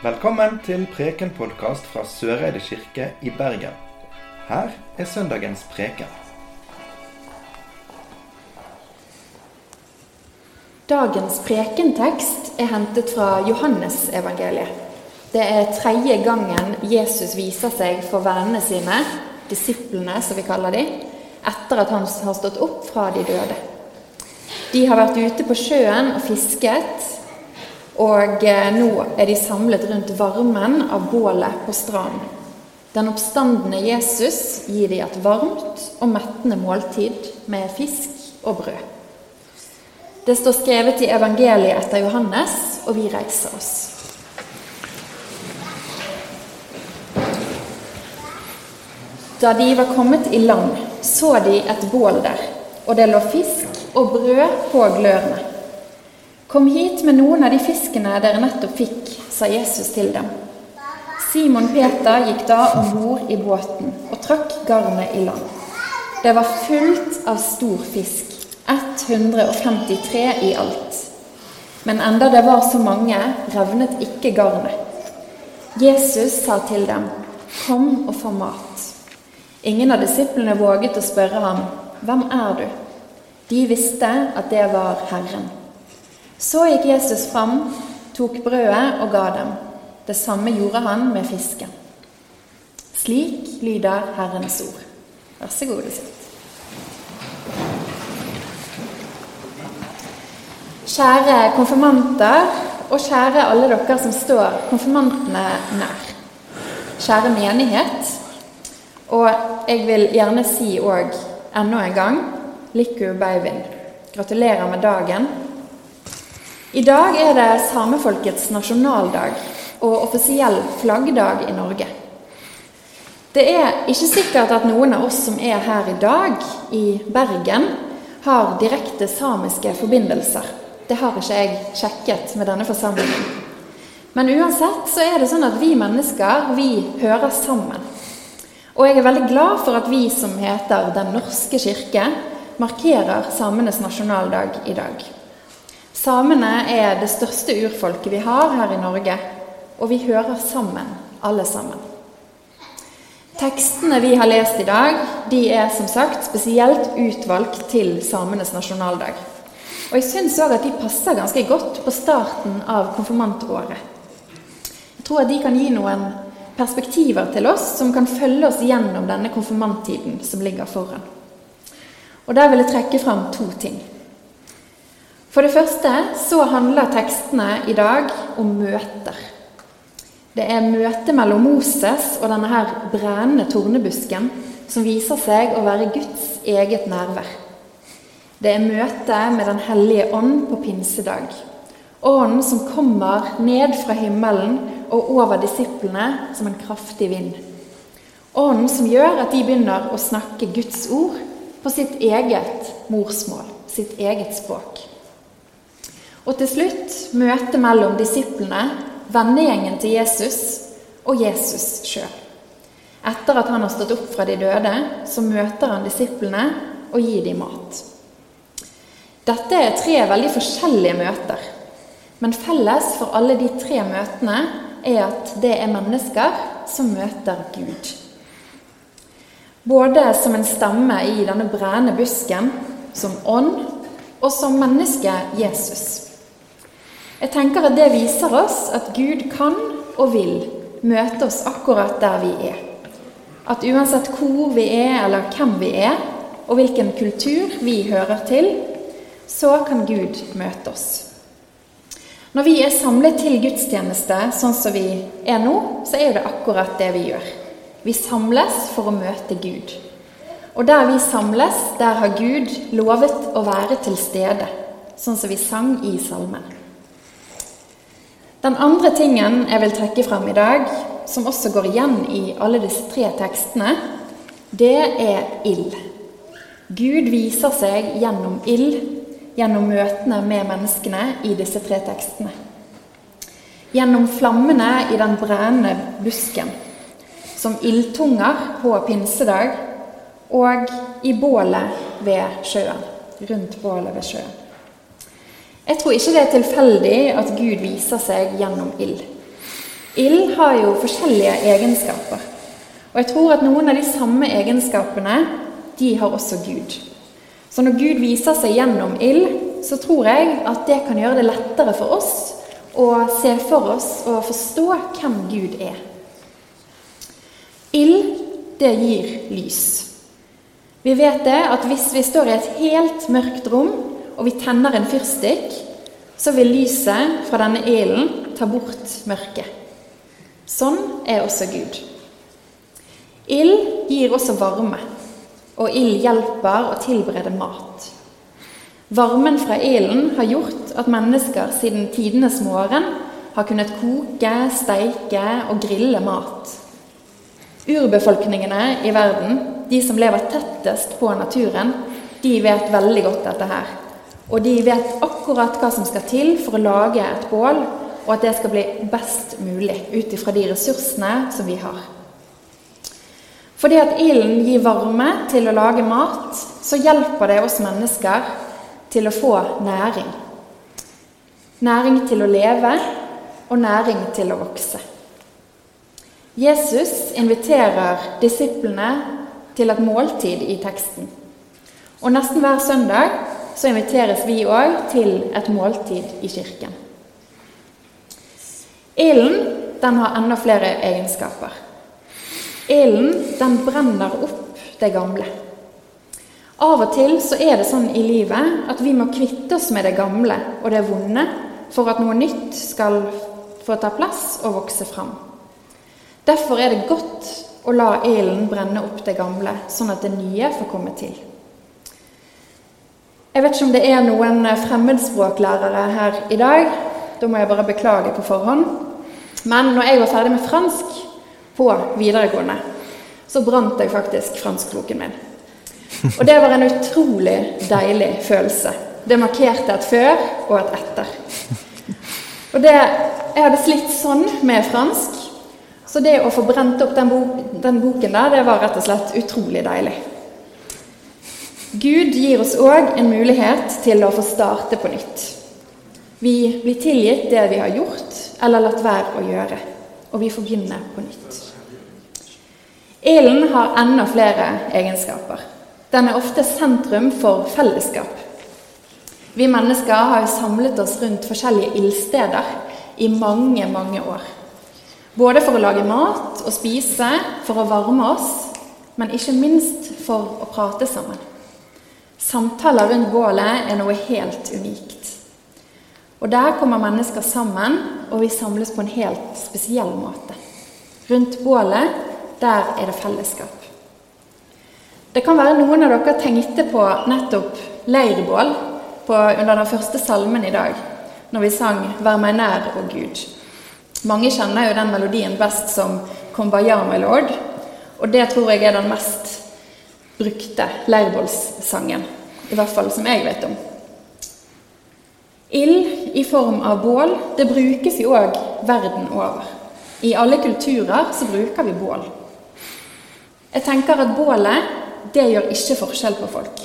Velkommen til Preken-podkast fra Søreide kirke i Bergen. Her er søndagens preken. Dagens prekentekst er hentet fra Johannesevangeliet. Det er tredje gangen Jesus viser seg for vennene sine, disiplene som vi kaller dem, etter at han har stått opp fra de døde. De har vært ute på sjøen og fisket, og eh, nå er de samlet rundt varmen av bålet på stranden. Den oppstandende Jesus gir de et varmt og mettende måltid med fisk og brød. Det står skrevet i evangeliet etter Johannes, og vi reiser oss. Da de var kommet i land, så de et bål der, og det lå fisk og brød på glørne. Kom hit med noen av de fiskene dere nettopp fikk, sa Jesus til dem. Simon Peter gikk da om bord i båten og trakk garnet i land. Det var fullt av stor fisk, 153 i alt. Men enda det var så mange, revnet ikke garnet. Jesus sa til dem, Kom og få mat. Ingen av disiplene våget å spørre ham, Hvem er du? De visste at det var Herren. Så gikk Jesus fram, tok brødet og ga dem. Det samme gjorde han med fisken. Slik lyder Herrens ord. Vær så god, sitt. Kjære konfirmanter, og kjære alle dere som står konfirmantene nær. Kjære menighet. Og jeg vil gjerne si òg enda en gang Liku Beivin. Gratulerer med dagen. I dag er det samefolkets nasjonaldag og offisiell flaggdag i Norge. Det er ikke sikkert at noen av oss som er her i dag, i Bergen, har direkte samiske forbindelser. Det har ikke jeg sjekket med denne forsamlingen. Men uansett så er det sånn at vi mennesker, vi hører sammen. Og jeg er veldig glad for at vi som heter Den norske kirke, markerer samenes nasjonaldag i dag. Samene er det største urfolket vi har her i Norge, og vi hører sammen, alle sammen. Tekstene vi har lest i dag, de er som sagt spesielt utvalgt til samenes nasjonaldag. Og jeg syns òg at de passer ganske godt på starten av konfirmantåret. Jeg tror at de kan gi noen perspektiver til oss som kan følge oss gjennom denne konfirmanttiden som ligger foran. Og Der vil jeg trekke fram to ting. For det første så handler tekstene i dag om møter. Det er møtet mellom Moses og denne her brennende tornebusken som viser seg å være Guds eget nærvær. Det er møtet med Den hellige ånd på pinsedag. Ånden som kommer ned fra himmelen og over disiplene som en kraftig vind. Ånden som gjør at de begynner å snakke Guds ord på sitt eget morsmål, sitt eget språk. Og til slutt møtet mellom disiplene vennegjengen til Jesus og Jesus sjøl. Etter at han har stått opp fra de døde, så møter han disiplene og gir dem mat. Dette er tre veldig forskjellige møter, men felles for alle de tre møtene er at det er mennesker som møter Gud. Både som en stemme i denne brennende busken, som ånd, og som menneske Jesus. Jeg tenker at det viser oss at Gud kan og vil møte oss akkurat der vi er. At uansett hvor vi er, eller hvem vi er, og hvilken kultur vi hører til, så kan Gud møte oss. Når vi er samlet til gudstjeneste sånn som vi er nå, så er det akkurat det vi gjør. Vi samles for å møte Gud. Og der vi samles, der har Gud lovet å være til stede, sånn som vi sang i salmen. Den andre tingen jeg vil trekke fram i dag, som også går igjen i alle disse tre tekstene, det er ild. Gud viser seg gjennom ild, gjennom møtene med menneskene i disse tre tekstene. Gjennom flammene i den brennende busken, som ildtunger på pinsedag, og i bålet ved sjøen, rundt bålet ved sjøen. Jeg tror ikke det er tilfeldig at Gud viser seg gjennom ild. Ild har jo forskjellige egenskaper. Og jeg tror at noen av de samme egenskapene, de har også Gud. Så når Gud viser seg gjennom ild, så tror jeg at det kan gjøre det lettere for oss å se for oss og forstå hvem Gud er. Ild, det gir lys. Vi vet det at hvis vi står i et helt mørkt rom, og vi tenner en fyrstikk, så vil lyset fra denne ilden ta bort mørket. Sånn er også Gud. Ild gir også varme, og ild hjelper å tilberede mat. Varmen fra ilden har gjort at mennesker siden tidenes morgen har kunnet koke, steike og grille mat. Urbefolkningene i verden, de som lever tettest på naturen, de vet veldig godt dette her. Og de vet akkurat hva som skal til for å lage et bål, og at det skal bli best mulig ut ifra de ressursene som vi har. Fordi at ilden gir varme til å lage mat, så hjelper det oss mennesker til å få næring. Næring til å leve og næring til å vokse. Jesus inviterer disiplene til et måltid i teksten. Og nesten hver søndag så inviteres vi òg til et måltid i kirken. Ilden den har enda flere egenskaper. Ilden den brenner opp det gamle. Av og til så er det sånn i livet at vi må kvitte oss med det gamle og det vonde for at noe nytt skal få ta plass og vokse fram. Derfor er det godt å la ilden brenne opp det gamle, sånn at det nye får komme til. Jeg vet ikke om det er noen fremmedspråklærere her i dag. Da må jeg bare beklage på forhånd. Men når jeg var ferdig med fransk på videregående, så brant jeg faktisk franskkloken min. Og det var en utrolig deilig følelse. Det markerte et før og et etter. Og det, Jeg hadde slitt sånn med fransk, så det å få brent opp den, bo, den boken der, det var rett og slett utrolig deilig. Gud gir oss òg en mulighet til å få starte på nytt. Vi blir tilgitt det vi har gjort eller latt være å gjøre, og vi får begynne på nytt. Ilden har enda flere egenskaper. Den er ofte sentrum for fellesskap. Vi mennesker har jo samlet oss rundt forskjellige ildsteder i mange, mange år. Både for å lage mat og spise, for å varme oss, men ikke minst for å prate sammen. Samtaler rundt bålet er noe helt unikt. Og Der kommer mennesker sammen, og vi samles på en helt spesiell måte. Rundt bålet, der er det fellesskap. Det kan være noen av dere tenkte på nettopp leirbål på, under den første salmen i dag, når vi sang 'Vær meg nær, å Gud'. Mange kjenner jo den melodien best som 'Kumbaya, my lord', og det tror jeg er den mest brukte leirbålssangen. I hvert fall som jeg vet om. Ild i form av bål det brukes jo òg verden over. I alle kulturer så bruker vi bål. Jeg tenker at bålet det gjør ikke forskjell på folk.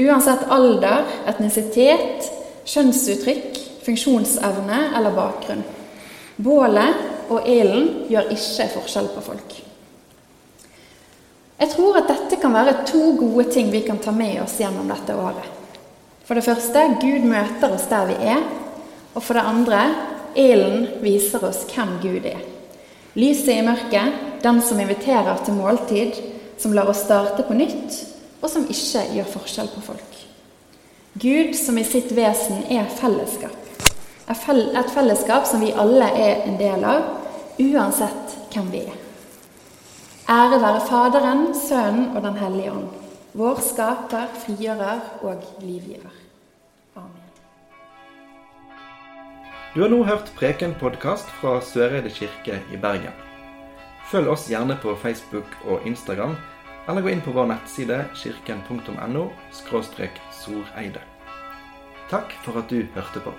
Uansett alder, etnisitet, kjønnsuttrykk, funksjonsevne eller bakgrunn. Bålet og ilden gjør ikke forskjell på folk. Jeg tror at dette kan være to gode ting vi kan ta med oss gjennom dette året. For det første Gud møter oss der vi er. Og for det andre ilden viser oss hvem Gud er. Lyset i mørket, den som inviterer til måltid, som lar oss starte på nytt, og som ikke gjør forskjell på folk. Gud som i sitt vesen er fellesskap. Et fellesskap som vi alle er en del av, uansett hvem vi er. Ære være Faderen, Sønnen og Den hellige ånd, vår skaper, frigjører og livgiver. Amen. Du har nå hørt Preken-podkast fra Søreide kirke i Bergen. Følg oss gjerne på Facebook og Instagram, eller gå inn på vår nettside kirken.no soreide. Takk for at du hørte på.